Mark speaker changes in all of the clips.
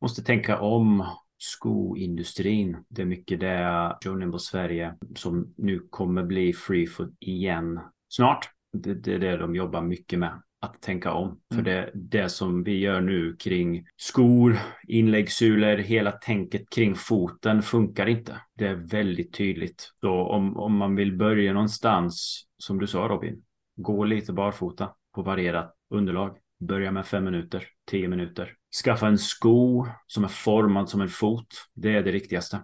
Speaker 1: måste tänka om skoindustrin. Det är mycket det Joe Nimble Sverige som nu kommer bli free food igen snart. Det, det är det de jobbar mycket med att tänka om. För mm. det, det som vi gör nu kring skor, inläggssulor, hela tänket kring foten funkar inte. Det är väldigt tydligt. Så om, om man vill börja någonstans, som du sa Robin, gå lite barfota på varierat underlag. Börja med fem minuter, tio minuter. Skaffa en sko som är formad som en fot. Det är det viktigaste.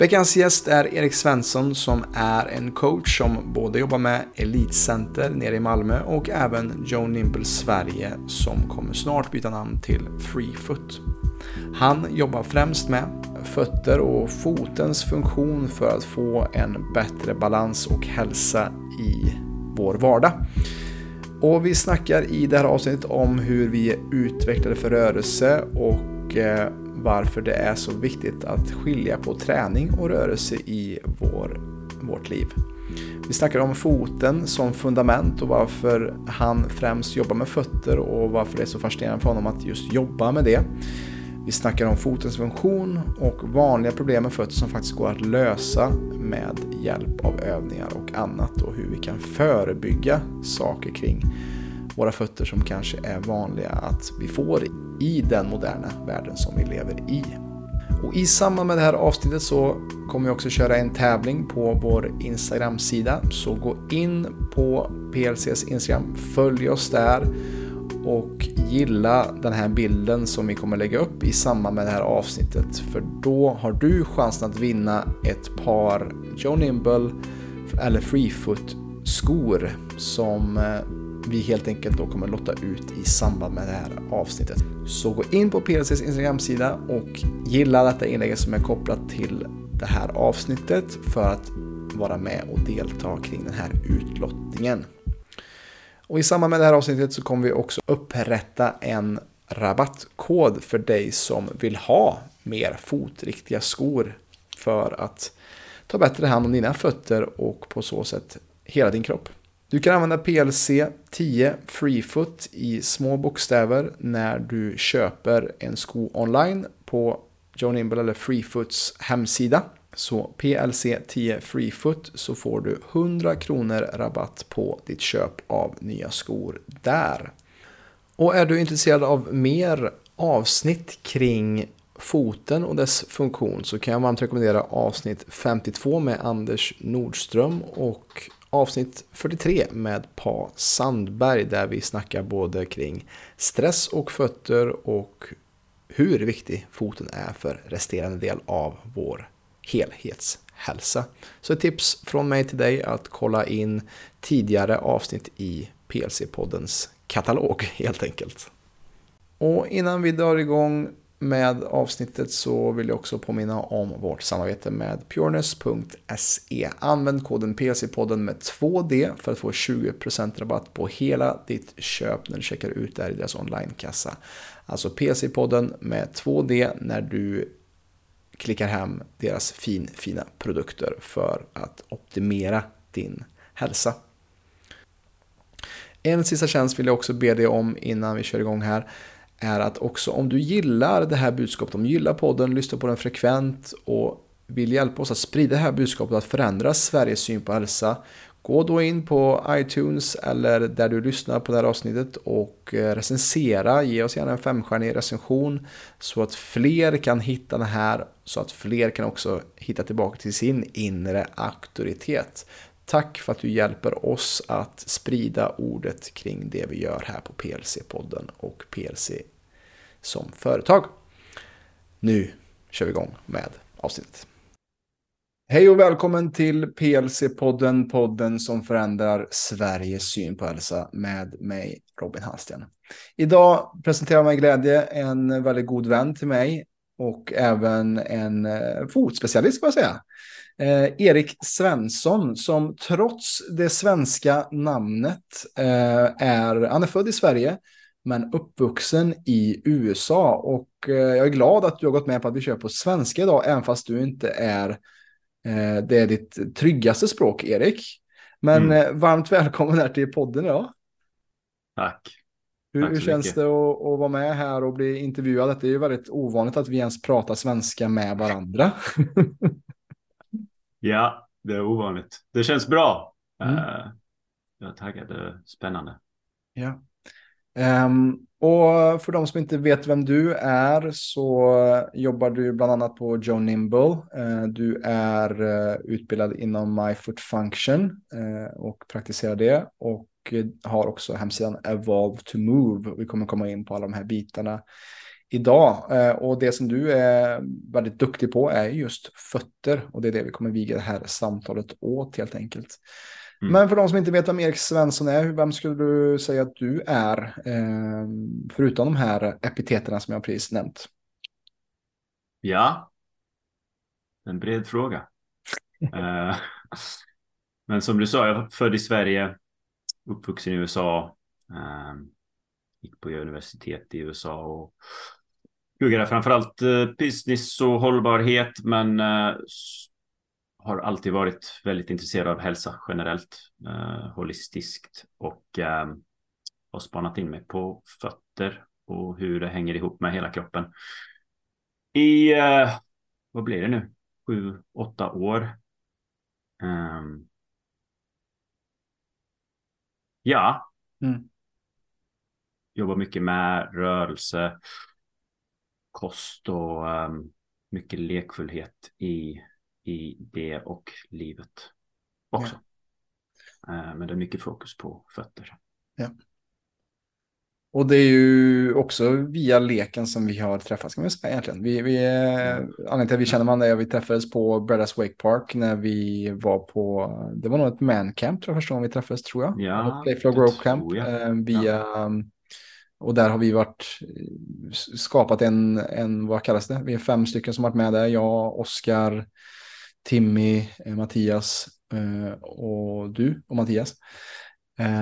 Speaker 2: Veckans gäst är Erik Svensson som är en coach som både jobbar med Elitcenter nere i Malmö och även Joe Nimble Sverige som kommer snart byta namn till Freefoot. Han jobbar främst med fötter och fotens funktion för att få en bättre balans och hälsa i vår vardag. Och vi snackar i det här avsnittet om hur vi är utvecklade för rörelse och eh, varför det är så viktigt att skilja på träning och rörelse i vår, vårt liv. Vi snackar om foten som fundament och varför han främst jobbar med fötter och varför det är så fascinerande för honom att just jobba med det. Vi snackar om fotens funktion och vanliga problem med fötter som faktiskt går att lösa med hjälp av övningar och annat och hur vi kan förebygga saker kring våra fötter som kanske är vanliga att vi får i den moderna världen som vi lever i. Och I samband med det här avsnittet så kommer vi också köra en tävling på vår Instagram-sida. Så gå in på PLCs Instagram, följ oss där och gilla den här bilden som vi kommer lägga upp i samband med det här avsnittet. För då har du chansen att vinna ett par Joe Nimble eller Freefoot skor som eh, vi helt enkelt då kommer lotta ut i samband med det här avsnittet. Så gå in på PLCs Instagram-sida och gilla detta inlägg som är kopplat till det här avsnittet för att vara med och delta kring den här utlottningen. Och i samband med det här avsnittet så kommer vi också upprätta en rabattkod för dig som vill ha mer fotriktiga skor för att ta bättre hand om dina fötter och på så sätt hela din kropp. Du kan använda PLC 10 Freefoot i små bokstäver när du köper en sko online på John Nimble eller Freefoots hemsida. Så PLC 10 Freefoot så får du 100 kronor rabatt på ditt köp av nya skor där. Och är du intresserad av mer avsnitt kring foten och dess funktion så kan jag varmt rekommendera avsnitt 52 med Anders Nordström och avsnitt 43 med Pa Sandberg där vi snackar både kring stress och fötter och hur viktig foten är för resterande del av vår helhetshälsa. Så ett tips från mig till dig att kolla in tidigare avsnitt i PLC-poddens katalog helt enkelt. Och innan vi drar igång med avsnittet så vill jag också påminna om vårt samarbete med pureness.se. Använd koden PLC-podden med 2D för att få 20% rabatt på hela ditt köp när du checkar ut där i deras onlinekassa. Alltså PLC-podden med 2D när du klickar hem deras fin, fina produkter för att optimera din hälsa. En sista tjänst vill jag också be dig om innan vi kör igång här är att också om du gillar det här budskapet, om du gillar podden, lyssnar på den frekvent och vill hjälpa oss att sprida det här budskapet att förändra Sveriges syn på hälsa, gå då in på iTunes eller där du lyssnar på det här avsnittet och eh, recensera, ge oss gärna en femstjärnig recension så att fler kan hitta det här, så att fler kan också hitta tillbaka till sin inre auktoritet. Tack för att du hjälper oss att sprida ordet kring det vi gör här på PLC-podden och PLC som företag. Nu kör vi igång med avsnittet. Hej och välkommen till PLC-podden, podden som förändrar Sveriges syn på hälsa med mig Robin Hallsten. Idag presenterar jag med glädje en väldigt god vän till mig och även en eh, fotspecialist får jag säga. Eh, Erik Svensson som trots det svenska namnet eh, är, han är född i Sverige men uppvuxen i USA och eh, jag är glad att du har gått med på att vi kör på svenska idag även fast du inte är det är ditt tryggaste språk Erik. Men mm. Eh, varmt välkommen här till podden idag.
Speaker 1: Tack.
Speaker 2: Hur, hur känns mycket. det att, att, vara med här och bli intervjuad? Det är ju väldigt ovanligt att vi ens pratar svenska med varandra.
Speaker 1: ja, det är ovanligt. Det känns bra. Mm. Uh, jag är taggad. Spännande.
Speaker 2: Ja. Um, och för de som inte vet vem du är så jobbar du bland annat på Joe Nimble. Eh, du är eh, utbildad inom MyFoot Function eh, och praktiserar det. Och har också hemsidan Evolve to Move. Vi kommer komma in på alla de här bitarna idag. Och det som du är väldigt duktig på är just fötter. Och det är det vi kommer viga det här samtalet åt helt enkelt. Mm. Men för de som inte vet vem Erik Svensson är, vem skulle du säga att du är? Eh, förutom de här epiteterna som jag precis nämnt.
Speaker 1: Ja, en bred fråga. eh, men som du sa, jag är född i Sverige, uppvuxen i USA, eh, gick på universitet i USA och pluggade framförallt eh, business och hållbarhet, men eh, har alltid varit väldigt intresserad av hälsa generellt, eh, holistiskt och eh, har spanat in mig på fötter och hur det hänger ihop med hela kroppen. I, eh, vad blir det nu, sju, åtta år. Um, ja. Mm. Jobbar mycket med rörelse, kost och um, mycket lekfullhet i i det och livet också. Ja. Eh, men det är mycket fokus på fötter.
Speaker 2: Ja. Och det är ju också via leken som vi har träffats kan vi säga egentligen. Vi, vi, anledningen till att vi känner varandra är att vi träffades på Bredas Wake Park när vi var på, det var nog ett mancamp tror jag första gången vi träffades tror jag.
Speaker 1: Ja,
Speaker 2: Playflow Grove Camp. Eh, via, ja. Och där har vi varit, skapat en, en, vad kallas det? Vi är fem stycken som varit med där. Jag, Oskar, Timmy, eh, Mattias eh, och du och Mattias.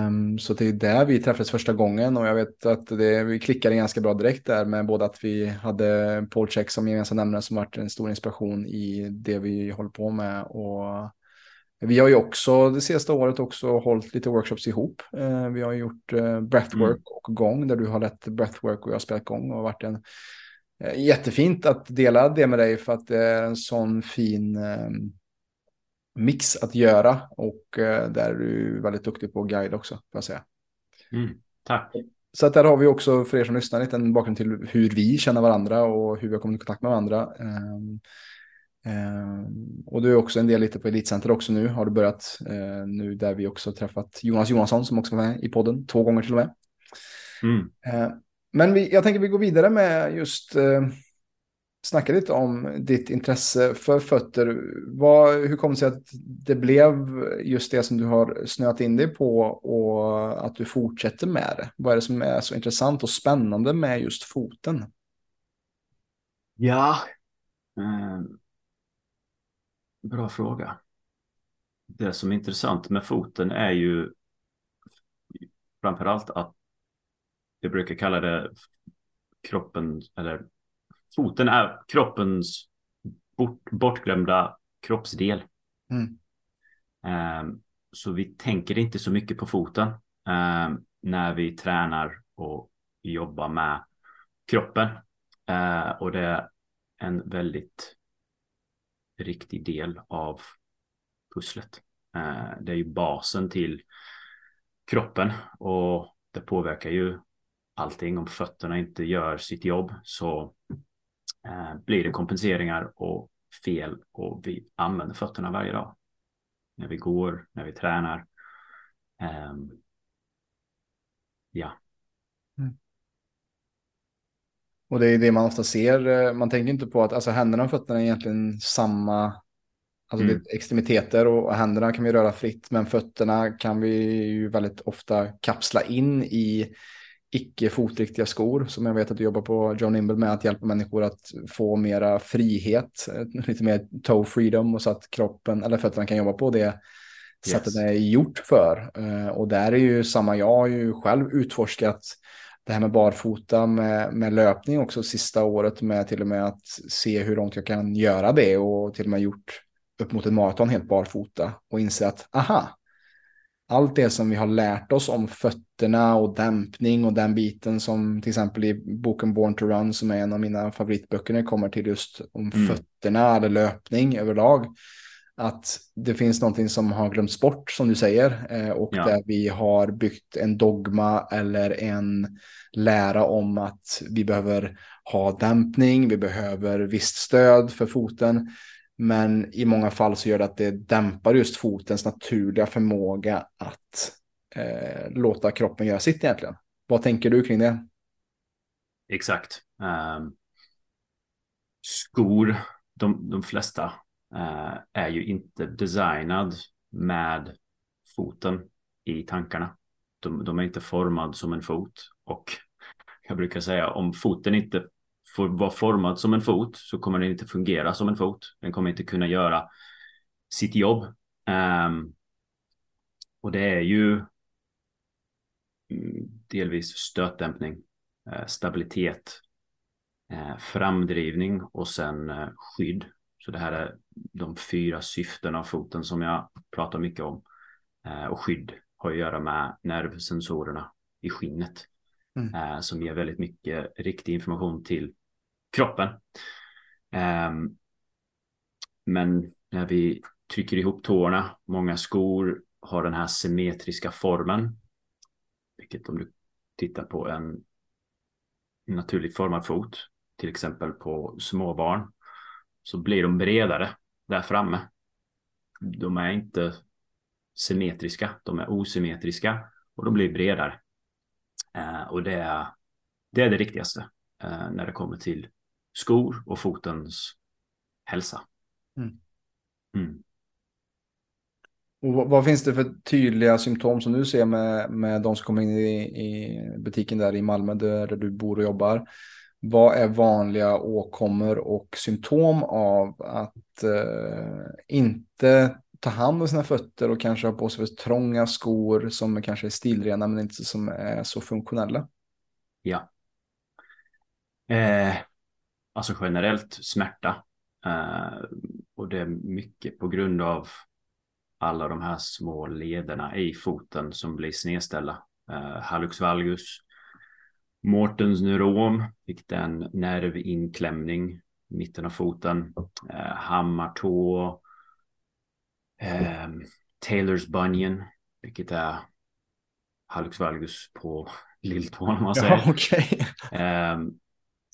Speaker 2: Um, så det är där vi träffades första gången och jag vet att det, vi klickade ganska bra direkt där med både att vi hade Paul Check som gemensam nämnare som varit en stor inspiration i det vi håller på med och vi har ju också det senaste året också hållit lite workshops ihop. Uh, vi har gjort breathwork mm. och gång där du har lett breathwork och jag har spelat gång och varit en Eh, jättefint att dela det med dig för att det är en sån fin eh, mix att göra och eh, där är du väldigt duktig på guide också, får jag säga.
Speaker 1: Mm, tack.
Speaker 2: Så att där har vi också för er som lyssnar lite en bakgrund till hur vi känner varandra och hur vi har kommit i kontakt med varandra. Um, um, och du är också en del lite på Elitcenter också nu, har du börjat nu där vi också träffat Jonas Johansson som också var med i podden två gånger till och med. Mm. Men vi, jag tänker vi går vidare med just eh, snacka lite om ditt intresse för fötter. Vad, hur kom det sig att det blev just det som du har snöat in dig på och att du fortsätter med det? Vad är det som är så intressant och spännande med just foten?
Speaker 1: Ja, eh, bra fråga. Det som är intressant med foten är ju framförallt att jag brukar kalla det kroppen, eller foten är kroppens bort, bortglömda kroppsdel. Mm. Um, så vi tänker inte så mycket på foten um, när vi tränar och jobbar med kroppen. Uh, och det är en väldigt riktig del av pusslet. Uh, det är ju basen till kroppen och det påverkar ju allting. Om fötterna inte gör sitt jobb så eh, blir det kompenseringar och fel och vi använder fötterna varje dag. När vi går, när vi tränar. Eh, ja. Mm.
Speaker 2: Och det är det man ofta ser. Eh, man tänker inte på att alltså, händerna och fötterna är egentligen samma Alltså mm. extremiteter och händerna kan vi röra fritt, men fötterna kan vi ju väldigt ofta kapsla in i icke fotriktiga skor som jag vet att du jobbar på John Nimble med att hjälpa människor att få mera frihet, lite mer toe freedom och så att kroppen eller fötterna kan jobba på det yes. sättet det är gjort för. Eh, och där är ju samma, jag har ju själv utforskat det här med barfota med, med löpning också sista året med till och med att se hur långt jag kan göra det och till och med gjort upp mot ett maraton helt barfota och inse att aha, allt det som vi har lärt oss om fötterna och dämpning och den biten som till exempel i boken Born to Run som är en av mina favoritböcker när det kommer till just om mm. fötterna eller löpning överlag. Att det finns någonting som har glömts bort som du säger eh, och ja. där vi har byggt en dogma eller en lära om att vi behöver ha dämpning, vi behöver visst stöd för foten. Men i många fall så gör det att det dämpar just fotens naturliga förmåga att eh, låta kroppen göra sitt egentligen. Vad tänker du kring det?
Speaker 1: Exakt. Um, skor, de, de flesta uh, är ju inte designad med foten i tankarna. De, de är inte formad som en fot och jag brukar säga om foten inte får vara formad som en fot så kommer den inte fungera som en fot. Den kommer inte kunna göra sitt jobb. Um, och det är ju mm, delvis stötdämpning, uh, stabilitet, uh, framdrivning och sen uh, skydd. Så det här är de fyra syften av foten som jag pratar mycket om. och skydd har att göra med nervsensorerna i skinnet. Mm. som ger väldigt mycket riktig information till kroppen. Um, men när vi trycker ihop tårna, många skor har den här symmetriska formen. Vilket om du tittar på en naturligt formad fot, till exempel på småbarn, så blir de bredare där framme. De är inte symmetriska, de är osymmetriska och de blir bredare. Ehm, och det är, det är det riktigaste eh, när det kommer till skor och fotens hälsa. Mm.
Speaker 2: Mm. Och vad, vad, finns det för tydliga symptom som du ser med, med de som kommer in i, i butiken där i Malmö där, där du bor och jobbar? Vad är vanliga åkommor och symptom av att eh, inte ta hand om sina fötter och kanske ha på sig för trånga skor som kanske är stilrena men inte som är så funktionella?
Speaker 1: Ja. Eh, alltså generellt smärta. Eh, och det är mycket på grund av alla de här små lederna i foten som blir snedställda. Eh, hallux valgus, Mortens neurom, vilket är en nervinklämning i mitten av foten. Eh, hammartå. Eh, Taylors bunion, vilket är hallux valgus på lilltån om man säger.
Speaker 2: Ja, okay.
Speaker 1: eh,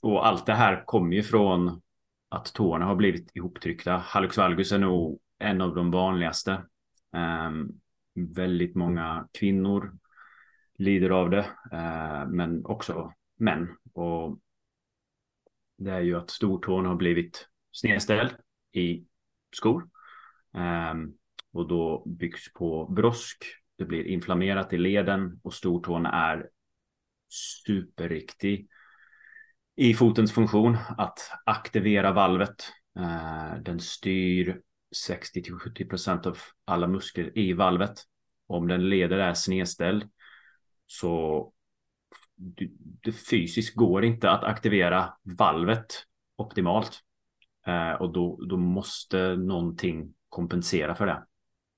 Speaker 1: och allt det här kommer ju från att tårna har blivit ihoptryckta. Hallux valgus är nog en av de vanligaste. Um, väldigt många kvinnor lider av det, uh, men också män. Och det är ju att stortån har blivit snedställd i skor. Um, och då byggs på brosk. Det blir inflammerat i leden och stortån är superriktig i fotens funktion att aktivera valvet. Eh, den styr 60 till 70 procent av alla muskler i valvet. Om den leder är snedställd så det fysiskt går inte att aktivera valvet optimalt. Eh, och då, då måste någonting kompensera för det.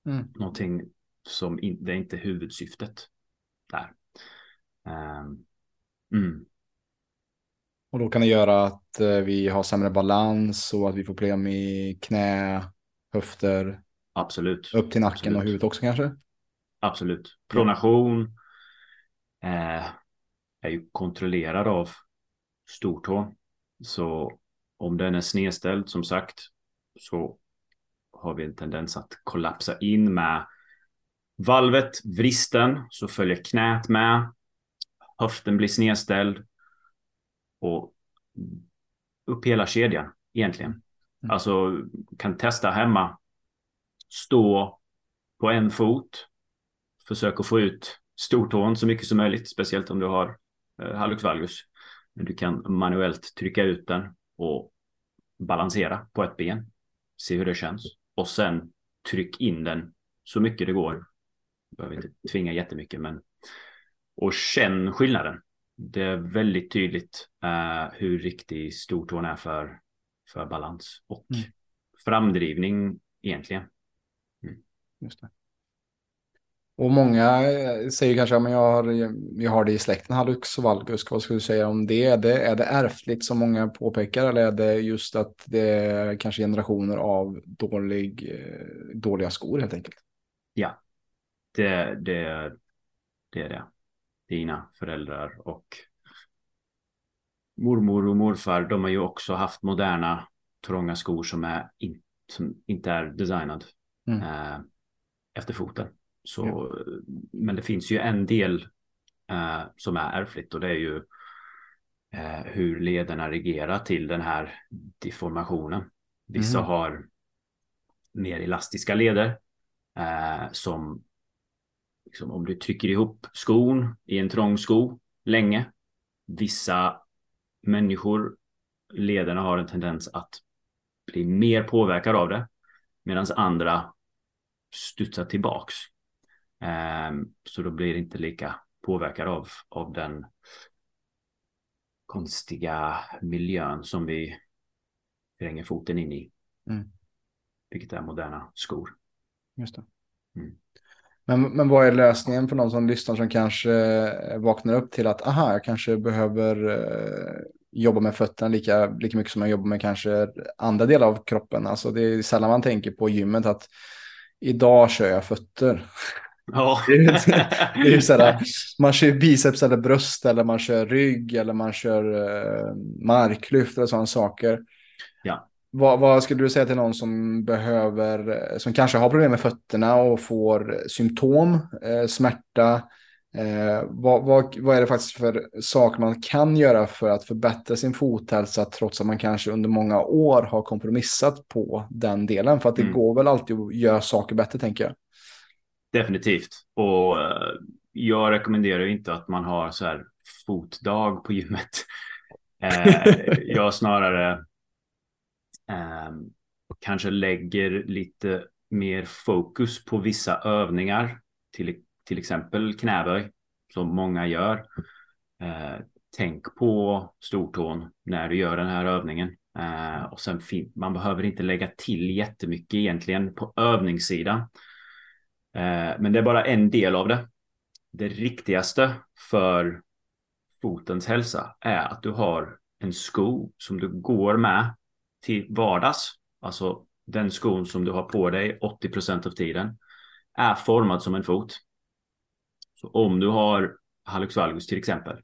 Speaker 1: Mm. Någonting som in, det är inte huvudsyftet där. Um,
Speaker 2: mm. Och då kan det göra att eh, vi har sämre balans och att vi får problem i knä, höfter.
Speaker 1: Absolut.
Speaker 2: Upp till nacken
Speaker 1: Absolut.
Speaker 2: och huvudet också kanske.
Speaker 1: Absolut. Pronation eh, är ju kontrollerad av stortå. Så om den är snedställd som sagt så har vi en tendens att kollapsa in med valvet, vristen, så följer knät med. Höften blir snedställd och upp hela kedjan egentligen. Mm. Alltså kan testa hemma. Stå på en fot. Försök att få ut stortån så mycket som möjligt, speciellt om du har eh, hallux valgus. Men du kan manuellt trycka ut den och balansera på ett ben. Se hur det känns. Och sen tryck in den så mycket det går. Jag behöver inte tvinga jättemycket men och känn skillnaden det är väldigt tydligt uh, hur riktig stortån är för, för balans och mm. framdrivning egentligen.
Speaker 2: Mm. Just det. Och många eh, säger kanske att jag har, jag har det i släkten, Hallux och valgus. Vad skulle du säga om det? Är, det? är det ärftligt som många påpekar eller är det just att det är kanske generationer av dålig, eh, dåliga skor helt enkelt?
Speaker 1: Ja, det, det, det är det. Dina föräldrar och mormor och morfar, de har ju också haft moderna trånga skor som, är in, som inte är designad mm. eh, efter foten. Så, ja. Men det finns ju en del eh, som är ärftligt och det är ju eh, hur lederna reagerar till den här deformationen. Vissa mm. har mer elastiska leder eh, som liksom, om du trycker ihop skon i en trång sko länge. Vissa människor, lederna har en tendens att bli mer påverkade av det medan andra studsar tillbaks. Um, så då blir det inte lika påverkad av, av den konstiga miljön som vi tränger foten in i. Mm. Vilket är moderna skor.
Speaker 2: Just det. Mm. Men, men vad är lösningen för någon som lyssnar som kanske vaknar upp till att aha, jag kanske behöver eh, jobba med fötterna lika, lika mycket som jag jobbar med kanske andra delar av kroppen. Alltså det är sällan man tänker på gymmet att idag kör jag fötter.
Speaker 1: Ja.
Speaker 2: det är, det är så här, man kör biceps eller bröst eller man kör rygg eller man kör uh, marklyft eller sådana saker.
Speaker 1: Ja.
Speaker 2: Vad, vad, skulle du säga till någon som behöver, som kanske har problem med fötterna och får symptom, eh, smärta, Eh, vad, vad, vad, är det faktiskt för saker man kan göra för att förbättra sin fothälsa trots att man kanske under många år har kompromissat på den delen? För att det mm. går väl alltid att göra saker bättre tänker jag.
Speaker 1: Definitivt. Och uh, jag rekommenderar inte att man har så här fotdag på gymmet. Uh, jag snarare Ehm, och kanske lägger lite mer fokus på vissa övningar. Till till exempel knäböj som många gör. Eh, tänk på stortån när du gör den här övningen. Eh, och sen man behöver inte lägga till jättemycket egentligen på övningssidan. Eh, men det är bara en del av det. Det riktigaste för fotens hälsa är att du har en sko som du går med till vardags. Alltså den skon som du har på dig 80 procent av tiden är formad som en fot. Så om du har hallux valgus till exempel.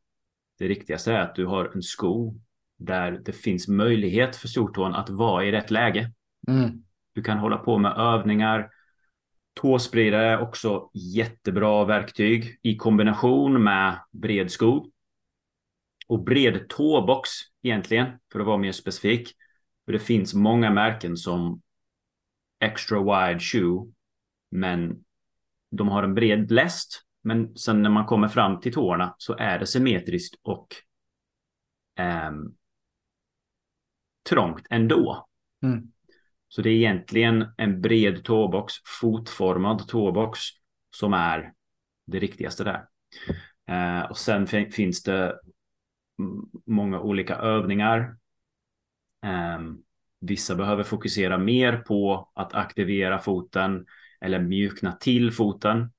Speaker 1: Det riktigaste är att du har en sko där det finns möjlighet för stortån att vara i rätt läge. Mm. Du kan hålla på med övningar. Tåspridare är också jättebra verktyg i kombination med bred sko. Och bred tåbox egentligen, för att vara mer specifik. För det finns många märken som extra wide shoe, men de har en bred läst men sen när man kommer fram till tårna så är det symmetriskt och eh, trångt ändå. Mm. Så det är egentligen en bred tåbox, fotformad tåbox som är det riktigaste där. Eh, och sen finns det många olika övningar. Eh, vissa behöver fokusera mer på att aktivera foten eller mjukna till foten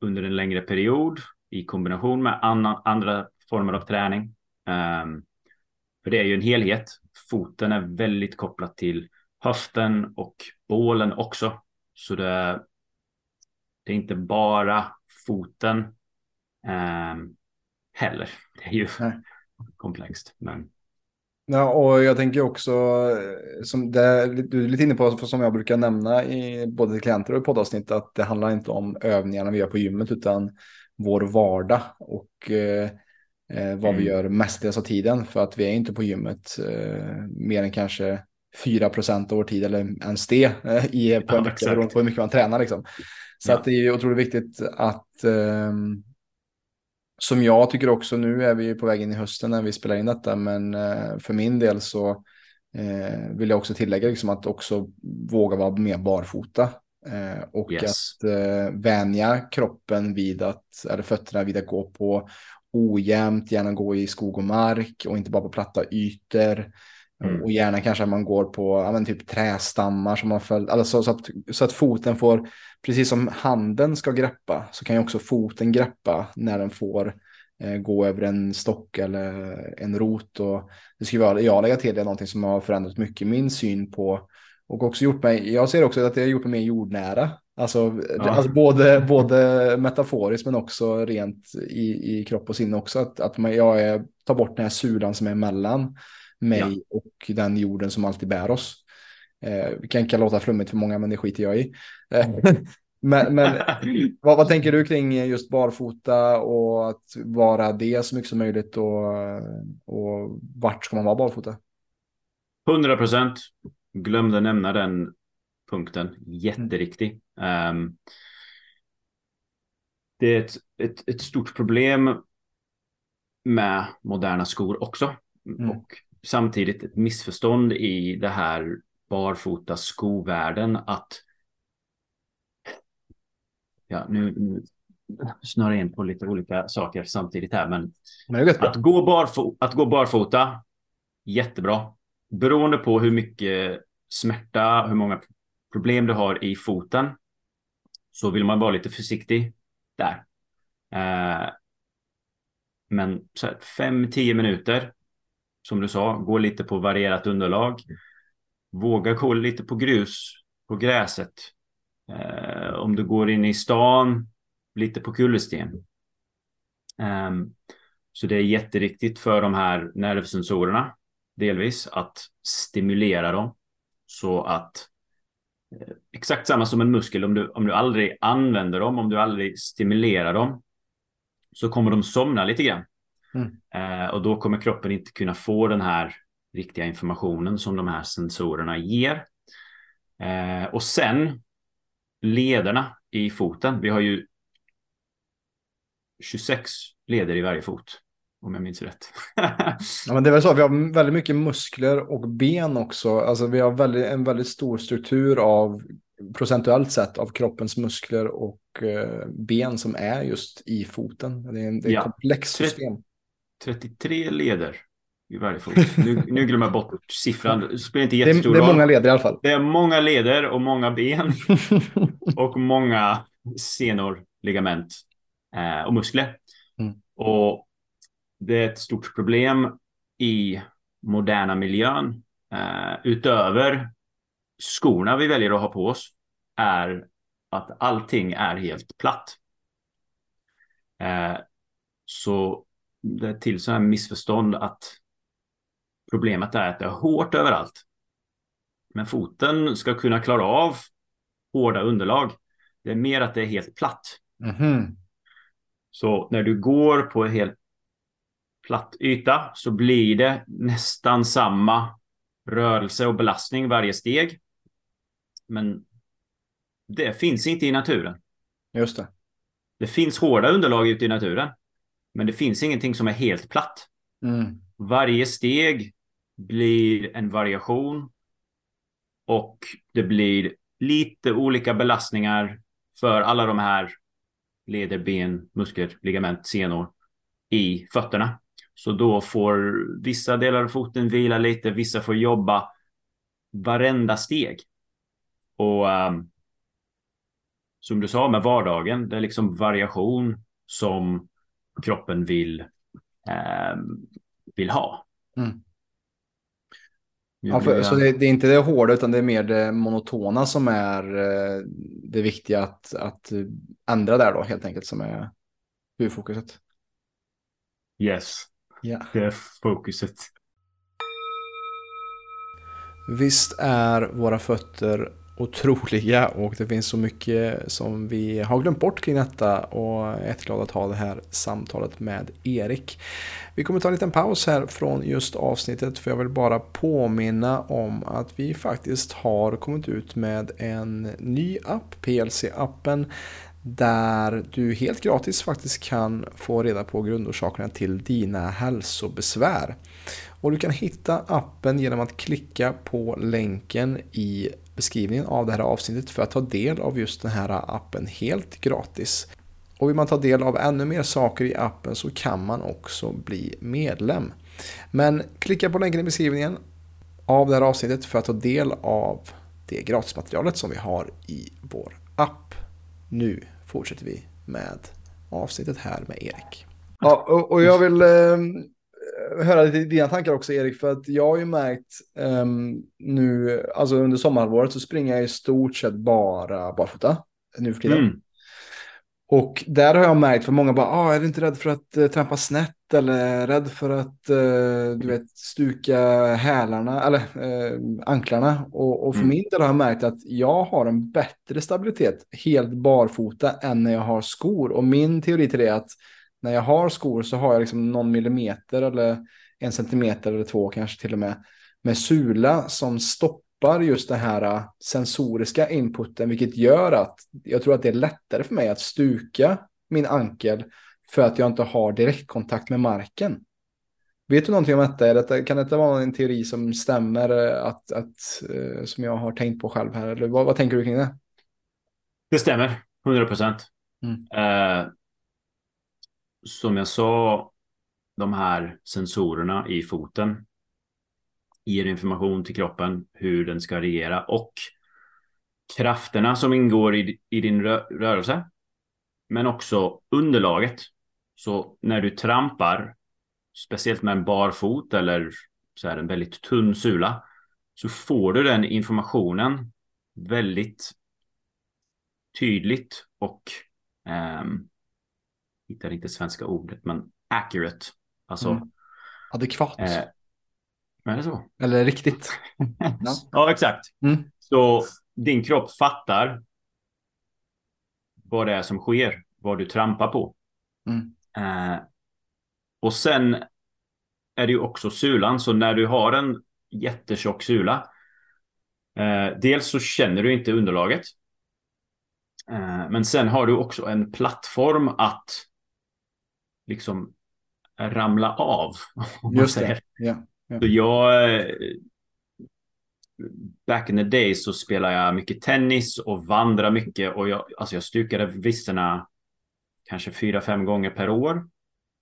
Speaker 1: under en längre period i kombination med annan, andra former av träning. Um, för det är ju en helhet. Foten är väldigt kopplat till höften och bålen också. Så det, det är inte bara foten um, heller. Det är ju Nej. komplext. Men...
Speaker 2: Ja, och jag tänker också, som det, du är lite inne på, som jag brukar nämna i både klienter och i poddavsnitt, att det handlar inte om övningarna vi gör på gymmet, utan vår vardag och eh, eh vad mm. vi gör mestadels av tiden. För att vi är inte på gymmet eh, mer än kanske 4 procent av vår tid, eller ens det, eh, i, på, en vecka, beroende på hur mycket man tränar. Liksom. Så ja. att det är otroligt viktigt att ehm, som jag tycker också, nu är vi på väg in i hösten när vi spelar in detta, men eh, för min del så eh, vill jag också tillägga liksom att också våga vara mer barfota. Eh, och yes. att vänja kroppen vid att, eller fötterna vid att gå på ojämnt, gärna gå i skog och mark och inte bara på platta ytor. Mm. Och gärna kanske att man går på ja, typ trästammar som man följt, alltså så, att, så att foten får, precis som handen ska greppa, så kan ju också foten greppa när den får eh, gå över en stock eller en rot. Och det skulle vara, jag lägga till det, någonting som har förändrat mycket min syn på och också gjort mig, jag ser också att det har gjort mig mer jordnära. Alltså, ja. alltså både, både metaforiskt men också rent i, i kropp och sinne också. Att, att man, jag är, tar bort den här sulan som är mellan mig ja. och den jorden som alltid bär oss. Eh, kan inte låta flummigt för många, men det skiter jag i. Eh, men men vad, vad, tänker du kring just barfota och att vara det så mycket som möjligt och, och vart ska man vara barfota?
Speaker 1: 100 procent. Glömde nämna den punkten. Jätteriktig. Um, det är ett, ett, ett, stort problem med moderna skor också. Mm. Och samtidigt ett missförstånd i det här barfota skovärlden att ja, nu, nu jag in på lite olika saker samtidigt här, men, men att, gå barfo att gå barfota, jättebra. Beroende på hur mycket smärta, hur många problem du har i foten, så vill man vara lite försiktig där. Eh, men 5-10 minuter som du sa, gå lite på varierat underlag. Våga gå lite på grus, på gräset. Eh, om du går in i stan, lite på kullersten. Eh, så det är jätteriktigt för de här nervsensorerna, delvis, att stimulera dem. Så att eh, exakt samma som en muskel, om du, om du aldrig använder dem, om du aldrig stimulerar dem, så kommer de somna lite grann. Mm. Eh, och då kommer kroppen inte kunna få den här riktiga informationen som de här sensorerna ger. Eh, och sen lederna i foten. Vi har ju 26 leder i varje fot. Om jag minns rätt.
Speaker 2: ja, men det är väl så, vi har väldigt mycket muskler och ben också. Alltså vi har väldigt, en väldigt stor struktur av procentuellt sett av kroppens muskler och eh, ben som är just i foten. Det är en, det är ja. komplext system.
Speaker 1: 33 leder i varje fot. Nu, nu glömmer jag bort siffran. Det spelar inte jättestor
Speaker 2: roll. Det är många leder i alla fall.
Speaker 1: Det är många leder och många ben. och många senor, ligament eh, och muskler. Mm. Och det är ett stort problem i moderna miljön. Eh, utöver skorna vi väljer att ha på oss är att allting är helt platt. Eh, så det till så här missförstånd att problemet är att det är hårt överallt. Men foten ska kunna klara av hårda underlag. Det är mer att det är helt platt. Mm. Så när du går på en helt platt yta så blir det nästan samma rörelse och belastning varje steg. Men det finns inte i naturen.
Speaker 2: Just det.
Speaker 1: Det finns hårda underlag ute i naturen. Men det finns ingenting som är helt platt. Mm. Varje steg blir en variation. Och det blir lite olika belastningar för alla de här leder, ben, muskler, ligament, senor i fötterna. Så då får vissa delar av foten vila lite, vissa får jobba varenda steg. Och um, som du sa med vardagen, det är liksom variation som kroppen vill, eh, vill ha. Mm.
Speaker 2: Ja, för, så det, det, är inte det hårda utan det är mer det monotona som är eh, det viktiga att, att ändra där då helt enkelt som är huvudfokuset.
Speaker 1: Yes, yeah. det är fokuset.
Speaker 2: Visst är våra fötter otroliga och det finns så mycket som vi har glömt bort kring detta och jag är jätteglad att ha det här samtalet med Erik. Vi kommer ta en liten paus här från just avsnittet för jag vill bara påminna om att vi faktiskt har kommit ut med en ny app, PLC-appen, där du helt gratis faktiskt kan få reda på grundorsakerna till dina hälsobesvär. Och du kan hitta appen genom att klicka på länken i beskrivningen av det här avsnittet för att ta del av just den här appen helt gratis. Och vill man ta del av ännu mer saker i appen så kan man också bli medlem. Men klicka på länken i beskrivningen av det här avsnittet för att ta del av det gratismaterialet som vi har i vår app. Nu fortsätter vi med avsnittet här med Erik. Ja, och, jag vill eh, höra lite dina tankar också Erik, för att jag har ju märkt eh, nu, alltså under sommarhalvåret så springer jag i stort sett bara barfota nu för tiden. Mm. Och där har jag märkt, för många bara, ah, är du inte rädd för att uh, trampa snett eller rädd för att uh, du vet, stuka hälarna eller uh, anklarna? Och, och för mm. min del har jag märkt att jag har en bättre stabilitet helt barfota än när jag har skor. Och min teori till det är att när jag har skor så har jag liksom någon millimeter eller en centimeter eller två kanske till och med med sula som stoppar just den här äh, sensoriska inputen, vilket gör att jag tror att det är lättare för mig att stuka min ankel för att jag inte har direktkontakt med marken. Vet du någonting om detta? kan detta vara en teori som stämmer, äh, att, att, äh, som jag har tänkt på själv här? Eller vad, vad tänker du kring det?
Speaker 1: Det stämmer, 100 procent. Mm. Eh, som jag sa, de här sensorerna i foten ger information till kroppen hur den ska reagera och krafterna som ingår i, i din rö rörelse. Men också underlaget. Så när du trampar, speciellt med en bar fot eller så här en väldigt tunn sula, så får du den informationen väldigt tydligt och eh, hittar inte svenska ordet, men accurate. Alltså mm.
Speaker 2: adekvat. Eh,
Speaker 1: är det så?
Speaker 2: Eller riktigt.
Speaker 1: ja. ja, exakt. Mm. Så din kropp fattar vad det är som sker, vad du trampar på. Mm. Eh, och sen är det ju också sulan, så när du har en jättetjock sula, eh, dels så känner du inte underlaget. Eh, men sen har du också en plattform att liksom ramla av.
Speaker 2: Just det. Ja.
Speaker 1: Så jag... Back in the days så spelade jag mycket tennis och vandra mycket och jag, alltså jag stukade visserna kanske fyra, fem gånger per år.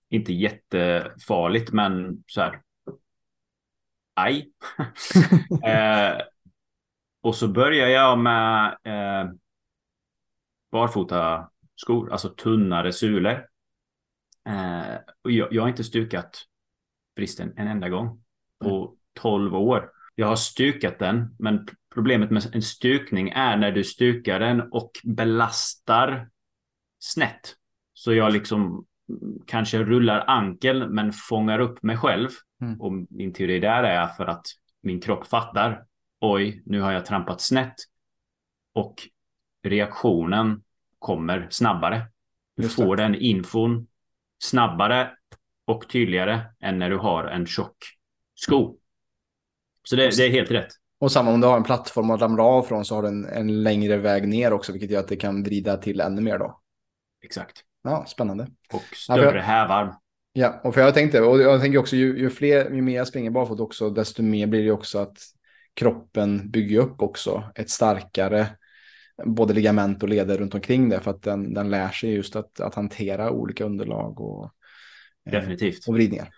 Speaker 1: Inte jättefarligt, men så här. Aj. eh, och så började jag med eh, barfota skor, alltså tunnare sulor. Eh, och jag, jag har inte stukat bristen en enda gång på 12 år. Jag har stukat den, men problemet med en stukning är när du stukar den och belastar snett. Så jag liksom kanske rullar ankel men fångar upp mig själv. Mm. Och min teori där är för att min kropp fattar. Oj, nu har jag trampat snett. Och reaktionen kommer snabbare. Du får den infon snabbare och tydligare än när du har en tjock sko. Så det, det, är helt rätt.
Speaker 2: Och samma om du har en plattform att ramla av från så har du en, en längre väg ner också, vilket gör att det kan vrida till ännu mer då.
Speaker 1: Exakt.
Speaker 2: Ja, spännande.
Speaker 1: Och större ja, jag, hävarm.
Speaker 2: Ja, och för jag tänkte, och jag tänker också ju, ju, fler, ju mer jag springer barfota också, desto mer blir det också att kroppen bygger upp också ett starkare både ligament och leder runt omkring det för att den, den lär sig just att, att hantera olika underlag och,
Speaker 1: eh, Definitivt.
Speaker 2: och vridningar.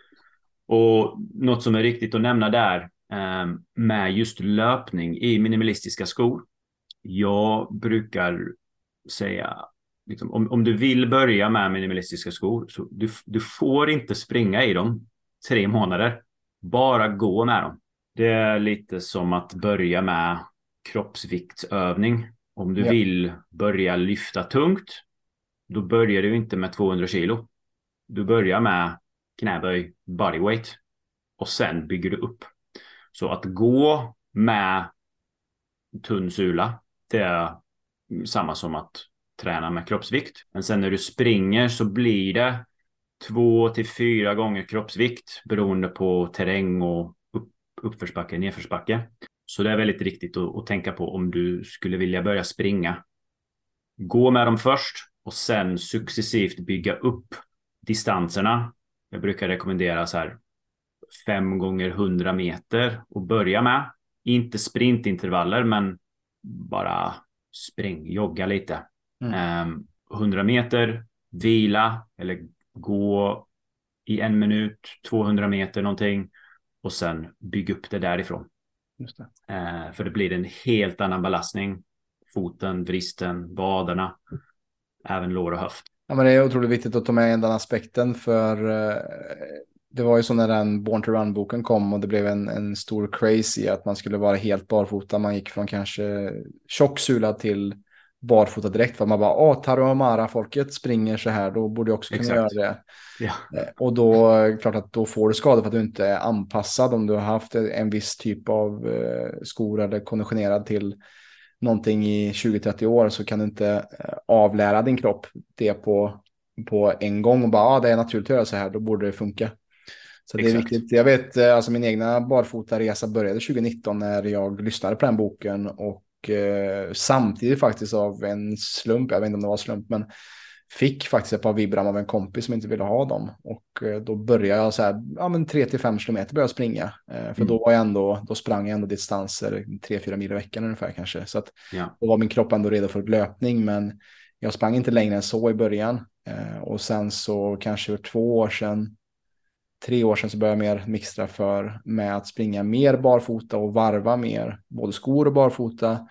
Speaker 1: Och något som är riktigt att nämna där eh, med just löpning i minimalistiska skor. Jag brukar säga, liksom, om, om du vill börja med minimalistiska skor, så du, du får inte springa i dem tre månader. Bara gå med dem. Det är lite som att börja med kroppsviktsövning. Om du ja. vill börja lyfta tungt, då börjar du inte med 200 kilo. Du börjar med knäböj, bodyweight och sen bygger du upp. Så att gå med tunn sula, det är samma som att träna med kroppsvikt. Men sen när du springer så blir det två till fyra gånger kroppsvikt beroende på terräng och upp, uppförsbacke, nedförsbacke. Så det är väldigt viktigt att, att tänka på om du skulle vilja börja springa. Gå med dem först och sen successivt bygga upp distanserna jag brukar rekommendera så här fem gånger hundra meter och börja med. Inte sprintintervaller, men bara spring, jogga lite. Mm. Um, 100 meter, vila eller gå i en minut, 200 meter någonting och sen bygga upp det därifrån.
Speaker 2: Just det.
Speaker 1: Eh, för det blir en helt annan belastning. Foten, vristen, vaderna, även lår och höft.
Speaker 2: Ja, men det är otroligt viktigt att ta med den aspekten för eh, det var ju så när den Born to Run-boken kom och det blev en, en stor crazy att man skulle vara helt barfota. Man gick från kanske tjocksula till barfota direkt för man bara, åh, Tarahumara-folket springer så här, då borde jag också kunna
Speaker 1: Exakt.
Speaker 2: göra det.
Speaker 1: Ja.
Speaker 2: Eh, Och då är det klart att då får du skador för att du inte är anpassad om du har haft en viss typ av eh, skor eller konditionerad till någonting i 20-30 år så kan du inte eh, avlära din kropp det på, på en gång och bara, ja, det är naturligt att göra så här, då borde det funka. Så det är viktigt. Jag vet, alltså min egna barfotaresa började 2019 när jag lyssnade på den boken och eh, samtidigt faktiskt av en slump, jag vet inte om det var slump, men fick faktiskt ett par vibram av en kompis som inte ville ha dem. Och eh, då började jag så här, ja men 3-5 kilometer började jag springa. Eh, för
Speaker 1: Mm.
Speaker 2: då var jag ändå, då sprang jag ändå distanser 3-4 mil i veckan ungefär kanske. Så att
Speaker 1: Ja.
Speaker 2: då var min kropp ändå redo för löpning, men jag sprang inte längre än så i början. Och sen så kanske för två år sedan, tre år sedan så började jag mer mixtra för med att springa mer barfota och varva mer, både skor och barfota.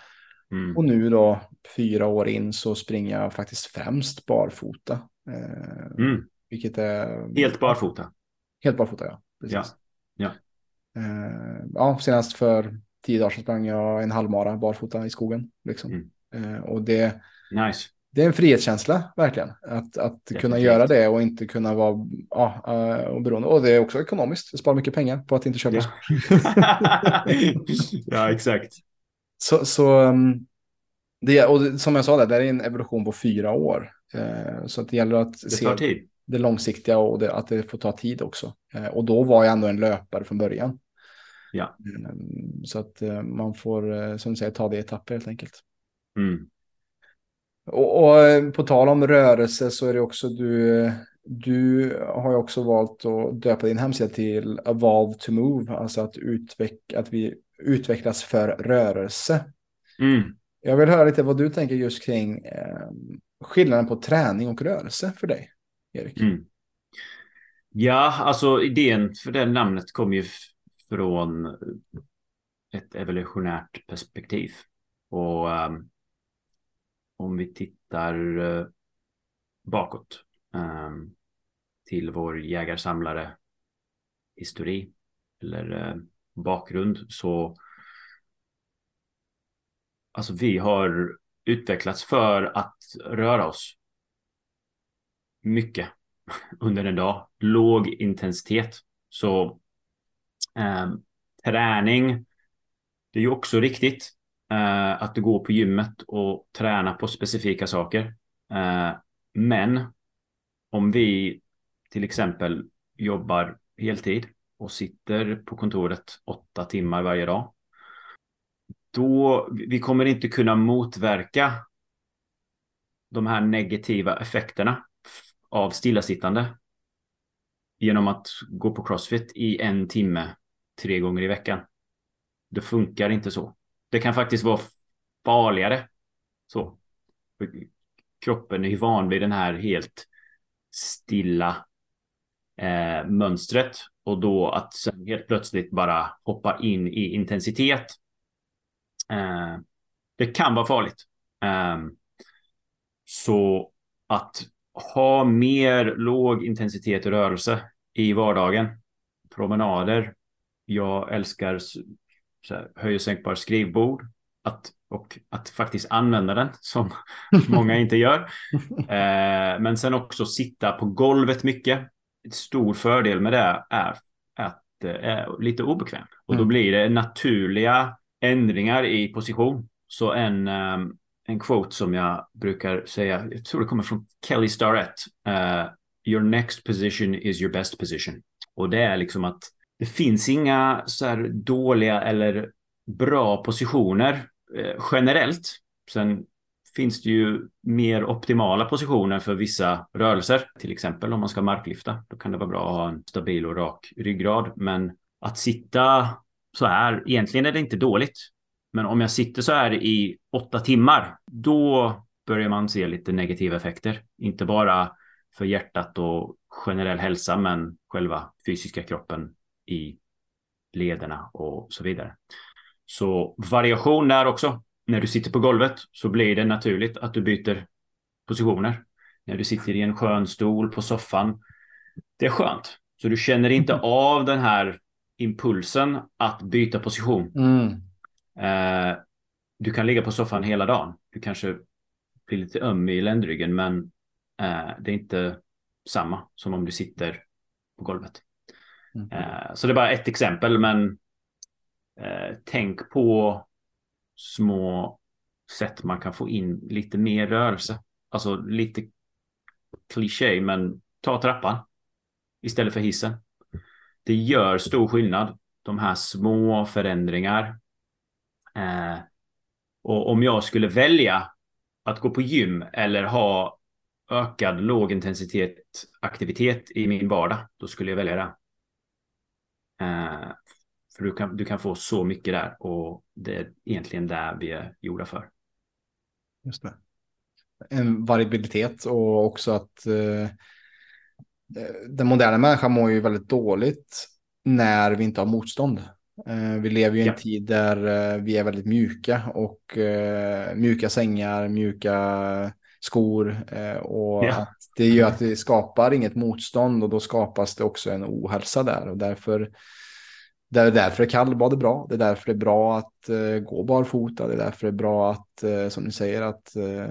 Speaker 1: Mm.
Speaker 2: Och nu då, fyra år in, så springer jag faktiskt främst barfota. Eh,
Speaker 1: Mm.
Speaker 2: vilket är...
Speaker 1: Helt barfota.
Speaker 2: Helt barfota, ja. Precis.
Speaker 1: Ja. Ja.
Speaker 2: Eh, ja, senast för tio dagar sedan sprang jag en halvmara barfota i skogen. Liksom.
Speaker 1: Mm.
Speaker 2: Eh, och det,
Speaker 1: Nice.
Speaker 2: Det är en frihetskänsla, verkligen. Att, att kunna göra det och inte kunna vara ja, eh, och beroende. Och det är också ekonomiskt. Det sparar mycket pengar på att inte köpa
Speaker 1: Ja. ja, exakt.
Speaker 2: Så, så um, det, och det, som jag sa, där, det är en evolution på fyra år. Eh, så det gäller att
Speaker 1: Det
Speaker 2: se
Speaker 1: tid.
Speaker 2: det långsiktiga och det, att det får ta tid också. Eh, och då var jag ändå en löpare från början.
Speaker 1: Ja.
Speaker 2: Eh, så att man får, som du säger, ta det i etapper helt enkelt.
Speaker 1: Mm.
Speaker 2: Och, och eh, på tal om rörelse så är det också du, du har ju också valt att döpa din hemsida till Evolve to Move, alltså att, utveck, att vi utvecklas för rörelse.
Speaker 1: Mm.
Speaker 2: Jag vill höra lite vad du tänker just kring eh, skillnaden på träning och rörelse för dig, Erik.
Speaker 1: Mm. Ja, alltså idén för det namnet kom ju från ett evolutionärt perspektiv. Och ehm, om vi tittar eh, bakåt ehm, till vår jägarsamlare histori eller eh, bakgrund så alltså vi har utvecklats för att röra oss mycket under en dag. Låg intensitet. Så eh, träning, det är ju också riktigt eh, att du går på gymmet och tränar på specifika saker. Eh, men om vi till exempel jobbar heltid och sitter på kontoret åtta timmar varje dag. Då vi kommer inte kunna motverka de här negativa effekterna av stillasittande genom att gå på crossfit i en timme tre gånger i veckan. Det funkar inte så. Det kan faktiskt vara farligare. Så. Kroppen är ju van vid den här helt stilla eh, mönstret och då att sen helt plötsligt bara hoppa in i intensitet. Eh, det kan vara farligt. Eh, så att ha mer låg intensitet i rörelse i vardagen. Promenader. Jag älskar så här, höj och sänkbar skrivbord. Att, och att faktiskt använda den som många inte gör. Eh, men sen också sitta på golvet mycket. Ett stor fördel med det är att det är lite obekvämt. Och då
Speaker 2: Mm.
Speaker 1: blir det naturliga ändringar i position. Så en, ehm, en quote som jag brukar säga, jag tror det kommer från Kelly Starrett. eh, your next position is your best position. Och det är liksom att det finns inga så här dåliga eller bra positioner eh, generellt. Sen finns det ju mer optimala positioner för vissa rörelser. Till exempel om man ska marklyfta. Då kan det vara bra att ha en stabil och rak ryggrad. Men att sitta så här, egentligen är det inte dåligt. Men om jag sitter så här i åtta timmar, då börjar man se lite negativa effekter. Inte bara för hjärtat och generell hälsa, men själva fysiska kroppen i lederna och så vidare. Så variation där också. När du sitter på golvet så blir det naturligt att du byter positioner. När du sitter i en skön stol på soffan. Det är skönt. Så du känner inte av den här impulsen att byta position.
Speaker 2: Mm.
Speaker 1: Eh, du kan ligga på soffan hela dagen. Du kanske blir lite öm i ländryggen men eh, det är inte samma som om du sitter på golvet.
Speaker 2: Mm.
Speaker 1: Eh, så det är bara ett exempel men eh, tänk på små sätt man kan få in lite mer rörelse. Alltså lite kliché men ta trappan istället för hissen. Det gör stor skillnad. De här små förändringar. Eh, och om jag skulle välja att gå på gym eller ha ökad lågintensitet aktivitet i min vardag, då skulle jag välja det. Eh, för du kan, du kan få så mycket där och det är egentligen där vi är gjorda för.
Speaker 2: Just det. En variabilitet och också att eh, den moderna människan mår ju väldigt dåligt när vi inte har motstånd. Eh, vi lever ju i en ja. tid där eh, vi är väldigt mjuka och eh, mjuka sängar, mjuka skor och ja. Det gör att det skapar inget motstånd och då skapas det också en ohälsa där och därför det är därför kallbad är bra. Det är därför det är bra att uh, gå barfota. Det är därför det är bra att, uh, som ni säger, att uh,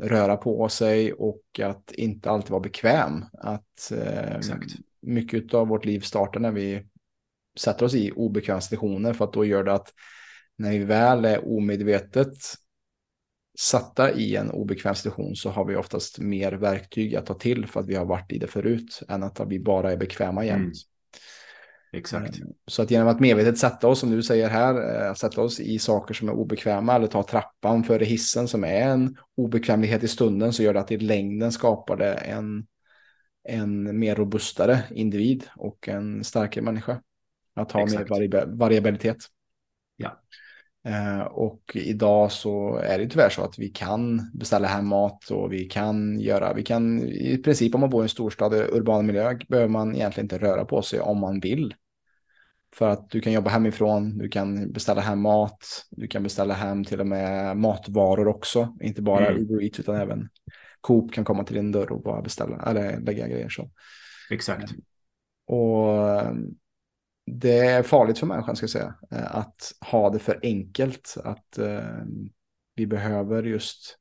Speaker 2: röra på sig och att inte alltid vara bekväm. Att mycket av vårt liv startar när vi sätter oss i obekväma situationer för att då gör det att när vi väl är omedvetet satta i en obekväm situation så har vi oftast mer verktyg att ta till för att vi har varit i det förut än att vi bara är bekväma jämt. Mm.
Speaker 1: Exakt.
Speaker 2: Eh, så att genom att medvetet sätta oss, som du säger här, eh, sätta oss i saker som är obekväma eller ta trappan före hissen som är en obekvämlighet i stunden så gör det att i längden skapar det en, en mer robustare individ och en starkare människa. Att ha Exakt. mer variabilitet.
Speaker 1: Ja.
Speaker 2: Eh, och idag så är det tyvärr så att vi kan beställa hem mat och vi kan göra, vi kan i princip om man bor i en storstad, urban miljö, behöver man egentligen inte röra på sig om man vill. För att du kan jobba hemifrån, du kan beställa hem mat, du kan beställa hem till och med matvaror också. Inte bara mm. Uber Eats utan även Coop kan komma till din dörr och bara beställa eller lägga grejer så.
Speaker 1: Exakt.
Speaker 2: Och det är farligt för människan ska jag säga. Eh, att ha det för enkelt. Att eh, vi behöver just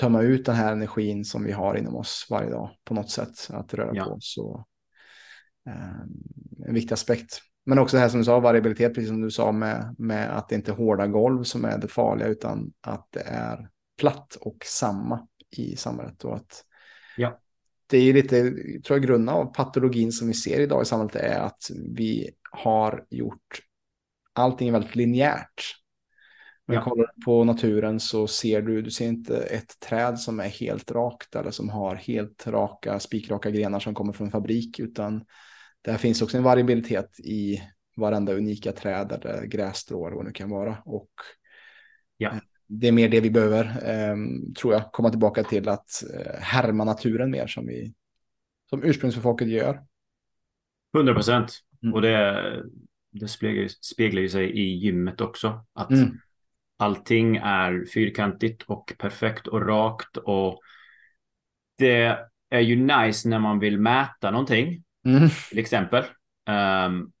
Speaker 2: tömma ut den här energin som vi har inom oss varje dag på något sätt. Att röra ja. på oss. Och, eh, en viktig aspekt. Men också det här som du sa, variabilitet, precis som du sa med, med att det inte är hårda golv som är det farliga utan att det är platt och samma i samhället. Och att
Speaker 1: ja
Speaker 2: det är lite, tror jag, grunden av patologin som vi ser idag i samhället är att vi har gjort allting väldigt linjärt. Ja. du kollar på naturen så ser du, du ser inte ett träd som är helt rakt eller som har helt raka, spikraka grenar som kommer från en fabrik, utan där finns också en variabilitet i varenda unika träd eller grässtrå eller vad det kan vara. Och
Speaker 1: ja
Speaker 2: det är mer det vi behöver, eh, tror jag, komma tillbaka till att eh, härma naturen mer som vi som ursprungsfolket gör.
Speaker 1: 100 procent. Mm. Och det, det speglar, speglar ju sig i gymmet också. Att mm. allting är fyrkantigt och perfekt och rakt. Och det är ju nice när man vill mäta någonting. Mm. Till exempel. Um,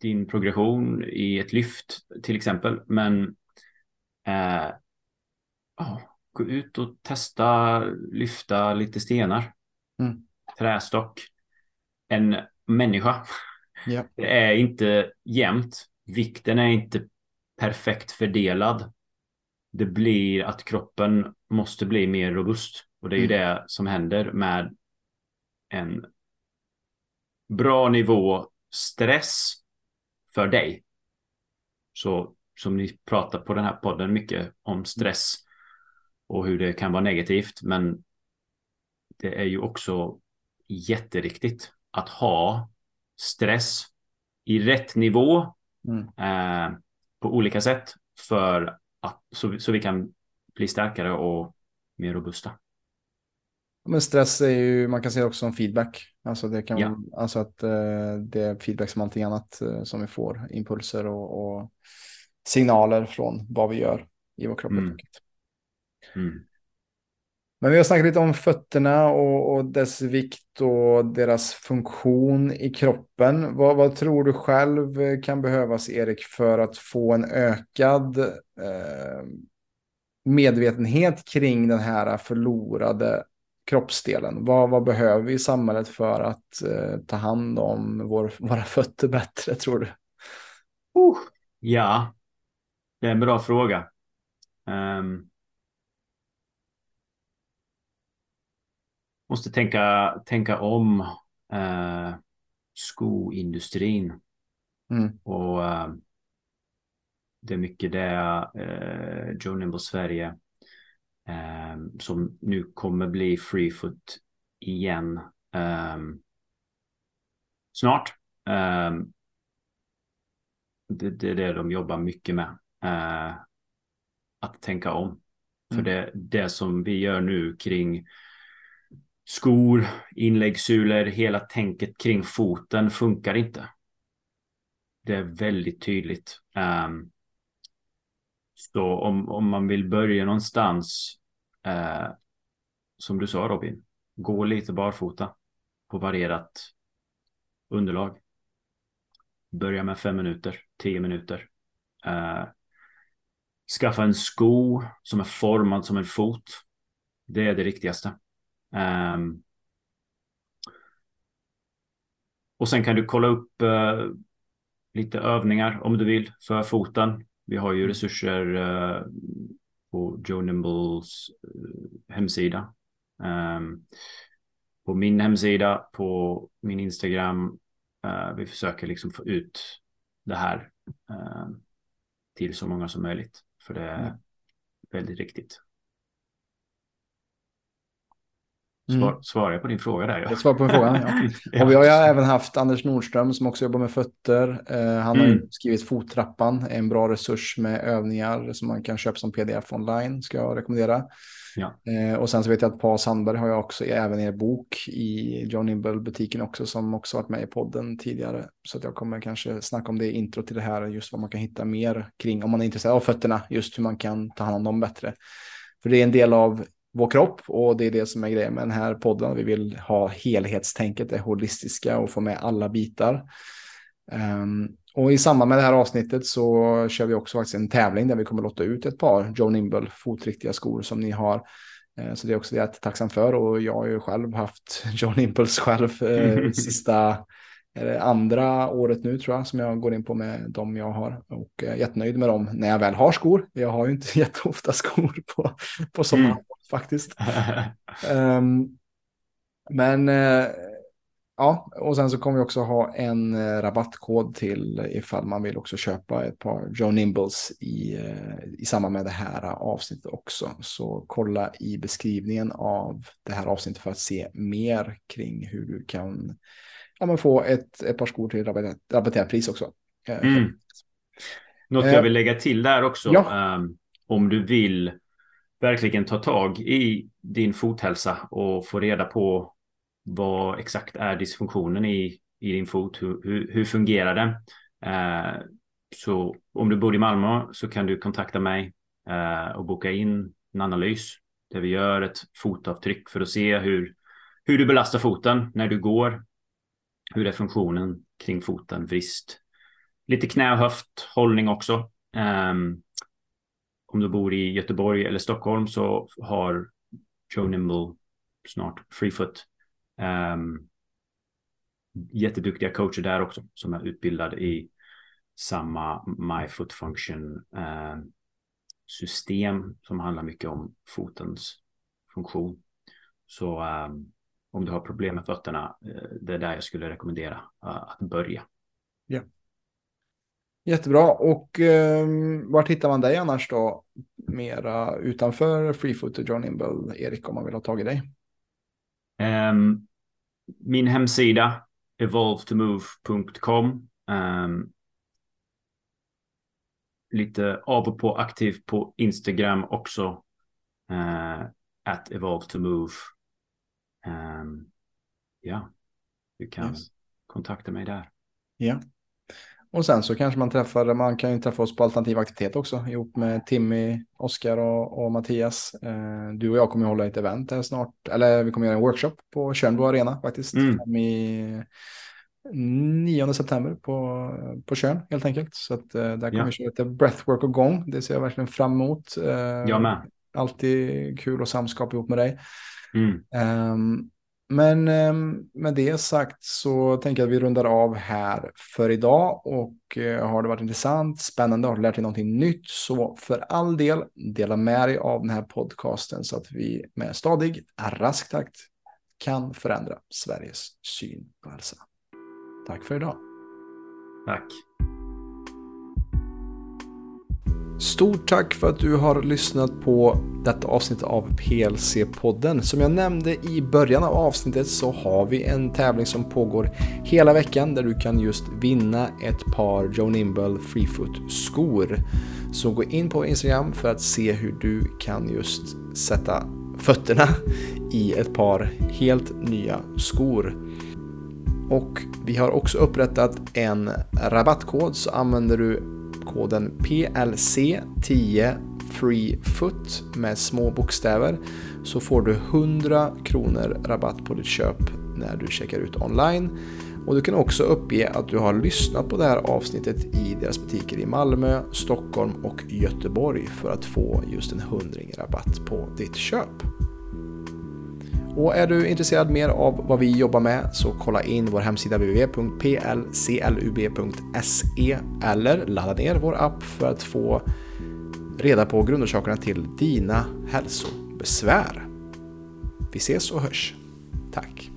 Speaker 1: din progression i ett lyft till exempel. Men eh, oh, gå ut och testa lyfta lite stenar. Mm. Trästock. En människa.
Speaker 2: Yeah.
Speaker 1: Det är inte jämnt. Vikten är inte perfekt fördelad. Det blir att kroppen måste bli mer robust. Och det är ju mm. det som händer med en bra nivå stress för dig. Så som ni pratar på den här podden mycket om stress och hur det kan vara negativt. Men det är ju också jätteriktigt att ha stress i rätt nivå mm. eh, på olika sätt för att så, så vi kan bli starkare och mer robusta.
Speaker 2: Men stress är ju, man kan se det också som feedback. Alltså, det kan,
Speaker 1: Ja.
Speaker 2: alltså att eh, det är feedback som allting annat eh, som vi får. Impulser och, och signaler från vad vi gör i vår kropp.
Speaker 1: Mm. Mm.
Speaker 2: Men vi har snackat lite om fötterna och, och dess vikt och deras funktion i kroppen. Vad, vad tror du själv kan behövas, Erik, för att få en ökad eh, medvetenhet kring den här förlorade kroppsdelen? Vad, vad behöver vi i samhället för att eh, ta hand om vår, våra fötter bättre, tror du?
Speaker 1: Uh, ja, det är en bra fråga. Ehm, måste tänka, tänka om eh, skoindustrin
Speaker 2: Mm.
Speaker 1: och eh, det är mycket det eh, Joe Nimble Sverige som nu kommer bli free foot igen eh, snart. Eh, det, det är det de jobbar mycket med. Eh, att tänka om. För
Speaker 2: Mm.
Speaker 1: det, det som vi gör nu kring skor, inläggssulor, hela tänket kring foten funkar inte. Det är väldigt tydligt. Ehm, så om, om man vill börja någonstans, eh, som du sa Robin, gå lite barfota på varierat underlag. Börja med fem minuter, tio minuter. Eh, skaffa en sko som är formad som en fot. Det är det viktigaste. Ehm, och sen kan du kolla upp eh, lite övningar om du vill för foten. Vi har ju resurser eh, på Joe Nimbles eh, hemsida. Ehm, på min hemsida, på min Instagram. Eh, vi försöker liksom få ut det här eh, till så många som möjligt. För det är
Speaker 2: Mm.
Speaker 1: väldigt riktigt.
Speaker 2: Mm.
Speaker 1: Svar, Svarar jag på din fråga där? Ja.
Speaker 2: Jag svarar på frågan, ja. Och vi har ju även haft Anders Nordström som också jobbar med fötter. Eh, han har
Speaker 1: Mm.
Speaker 2: skrivit Fottrappan, en bra resurs med övningar som man kan köpa som pdf online, ska jag rekommendera.
Speaker 1: Ja.
Speaker 2: Eh, och sen så vet jag att Paul Sandberg har jag också även er bok i John Nimble-butiken också, som också varit med i podden tidigare. Så att jag kommer kanske snacka om det i intro till det här, just vad man kan hitta mer kring, om man är intresserad av fötterna, just hur man kan ta hand om dem bättre. För det är en del av vår kropp och det är det som är grejen med den här podden. Vi vill ha helhetstänket, det holistiska och få med alla bitar. Ehm, och i samband med det här avsnittet så kör vi också faktiskt en tävling där vi kommer låta ut ett par Joe Nimble fotriktiga skor som ni har. Eh, Så det är också det jag är tacksam för och jag har ju själv haft Joe Nimbles själv eh, sista andra året nu tror jag som jag går in på med de jag har och är jättenöjd med dem när jag väl har skor. Jag har ju inte jätteofta skor på, på sommaren
Speaker 1: Mm.
Speaker 2: Faktiskt. Ehm, men eh, ja, och sen så kommer vi också ha en eh, rabattkod till ifall man vill också köpa ett par Joe Nimbles i, eh, i samband med det här avsnittet också. Så kolla i beskrivningen av det här avsnittet för att se mer kring hur du kan ja, men få ett, ett par skor till rabatterat, rabatterat pris också.
Speaker 1: Mm. Något jag vill lägga till där också.
Speaker 2: ja.
Speaker 1: ehm, om du vill verkligen ta tag i din fothälsa och få reda på vad exakt är dysfunktionen i, i din fot. Hur, hur, hur fungerar den? Eh, så om du bor i Malmö så kan du kontakta mig eh, och boka in en analys där vi gör ett fotavtryck för att se hur, hur du belastar foten när du går. Hur är funktionen kring foten, vrist, lite knä och höft, hållning också. Ehm, om du bor i Göteborg eller Stockholm så har Joe Nimble snart Freefoot. Um, jätteduktiga coacher där också som är utbildade i samma My Foot Function eh, system som handlar mycket om fotens funktion. Så ehm, om du har problem med fötterna, eh, det är där jag skulle rekommendera eh, att börja.
Speaker 2: Jättebra. Och eh, vart hittar man dig annars då? Mera utanför Freefoot och John Nimble, Erik, om man vill ha tag i dig.
Speaker 1: Ehm, min hemsida evolvetomove.com um, Lite av och på aktiv på Instagram också. Uh, at evolve to move. Um, ja, du kan yes. kontakta mig där.
Speaker 2: Ja. Och sen så kanske man träffar, man kan ju träffa oss på alternativ aktivitet också ihop med Timmy, Oskar och, och Mattias. Eh, du och jag kommer hålla ett event här snart, eller vi kommer göra en workshop på Tjörnbo Arena faktiskt. Mm. I 9 september på, på Tjörn helt enkelt. Så att, eh, där kommer ja. vi köra lite breathwork och gång. Det ser jag verkligen fram emot.
Speaker 1: Eh, jag med.
Speaker 2: Alltid kul och samskap ihop med dig. Mm. Um, men ehm, med det sagt så tänker jag att vi rundar av här för idag och eh, har det varit intressant, spännande, har du lärt dig någonting nytt så för all del dela med dig av den här podcasten så att vi med stadig, rask takt kan förändra Sveriges syn på hälsa. Tack för idag.
Speaker 1: Tack.
Speaker 2: Stort tack för att du har lyssnat på detta avsnitt av PLC-podden. Som jag nämnde i början av avsnittet så har vi en tävling som pågår hela veckan där du kan just vinna ett par Joe Nimble Freefoot-skor. Så gå in på Instagram för att se hur du kan just sätta fötterna i ett par helt nya skor. Och vi har också upprättat en rabattkod så använder du koden PLC10 FreeFoot med små bokstäver så får du 100 kronor rabatt på ditt köp när du checkar ut online. Och du kan också uppge att du har lyssnat på det här avsnittet i deras butiker i Malmö, Stockholm och Göteborg för att få just en hundring rabatt på ditt köp. Och är du intresserad mer av vad vi jobbar med så kolla in vår hemsida www.plclub.se eller ladda ner vår app för att få reda på grundorsakerna till dina hälsobesvär. Vi ses och hörs. Tack!